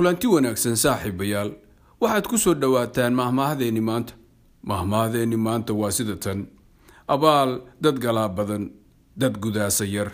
kulanti wanaagsan saaxiibayaal waxaad ku soo dhowaataan mahmaahdeeni maanta. Mahmaahdeeni maanta waa sida tan. Abaal dad galaa badan dad gudaasa yar.